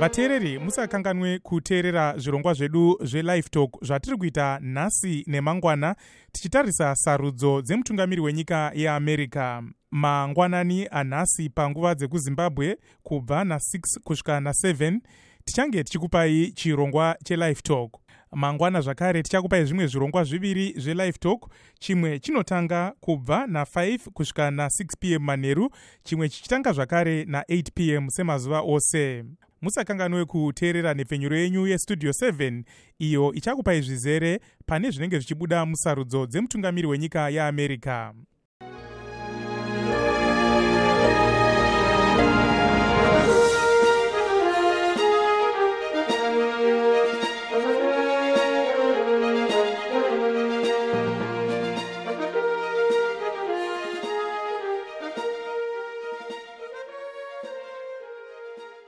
vateereri musakanganwe kuteerera zvirongwa zvedu zvelife talk zvatiri kuita nhasi nemangwana tichitarisa sarudzo dzemutungamiri wenyika yeamerica. Mangwanani anhasi panguva dzekuzimbabwe kubva na6 kusvika na7 tichange tichikupai chirongwa chelife talk mangwana zvakare. Tichakupai zvimwe zvirongwa zviviri zvelife talk. Chimwe chinotanga kubva na5 kusvika na6 pm manheru chimwe chichitanga zvakare na8 pm semazuva ose. Musakanganwe kuteerera nhepfenyuro yenyu yestudio 7 iyo ichakupai zvizere pane zvinenge zvichibuda musarudzo dzemutungamiri wenyika yeamerica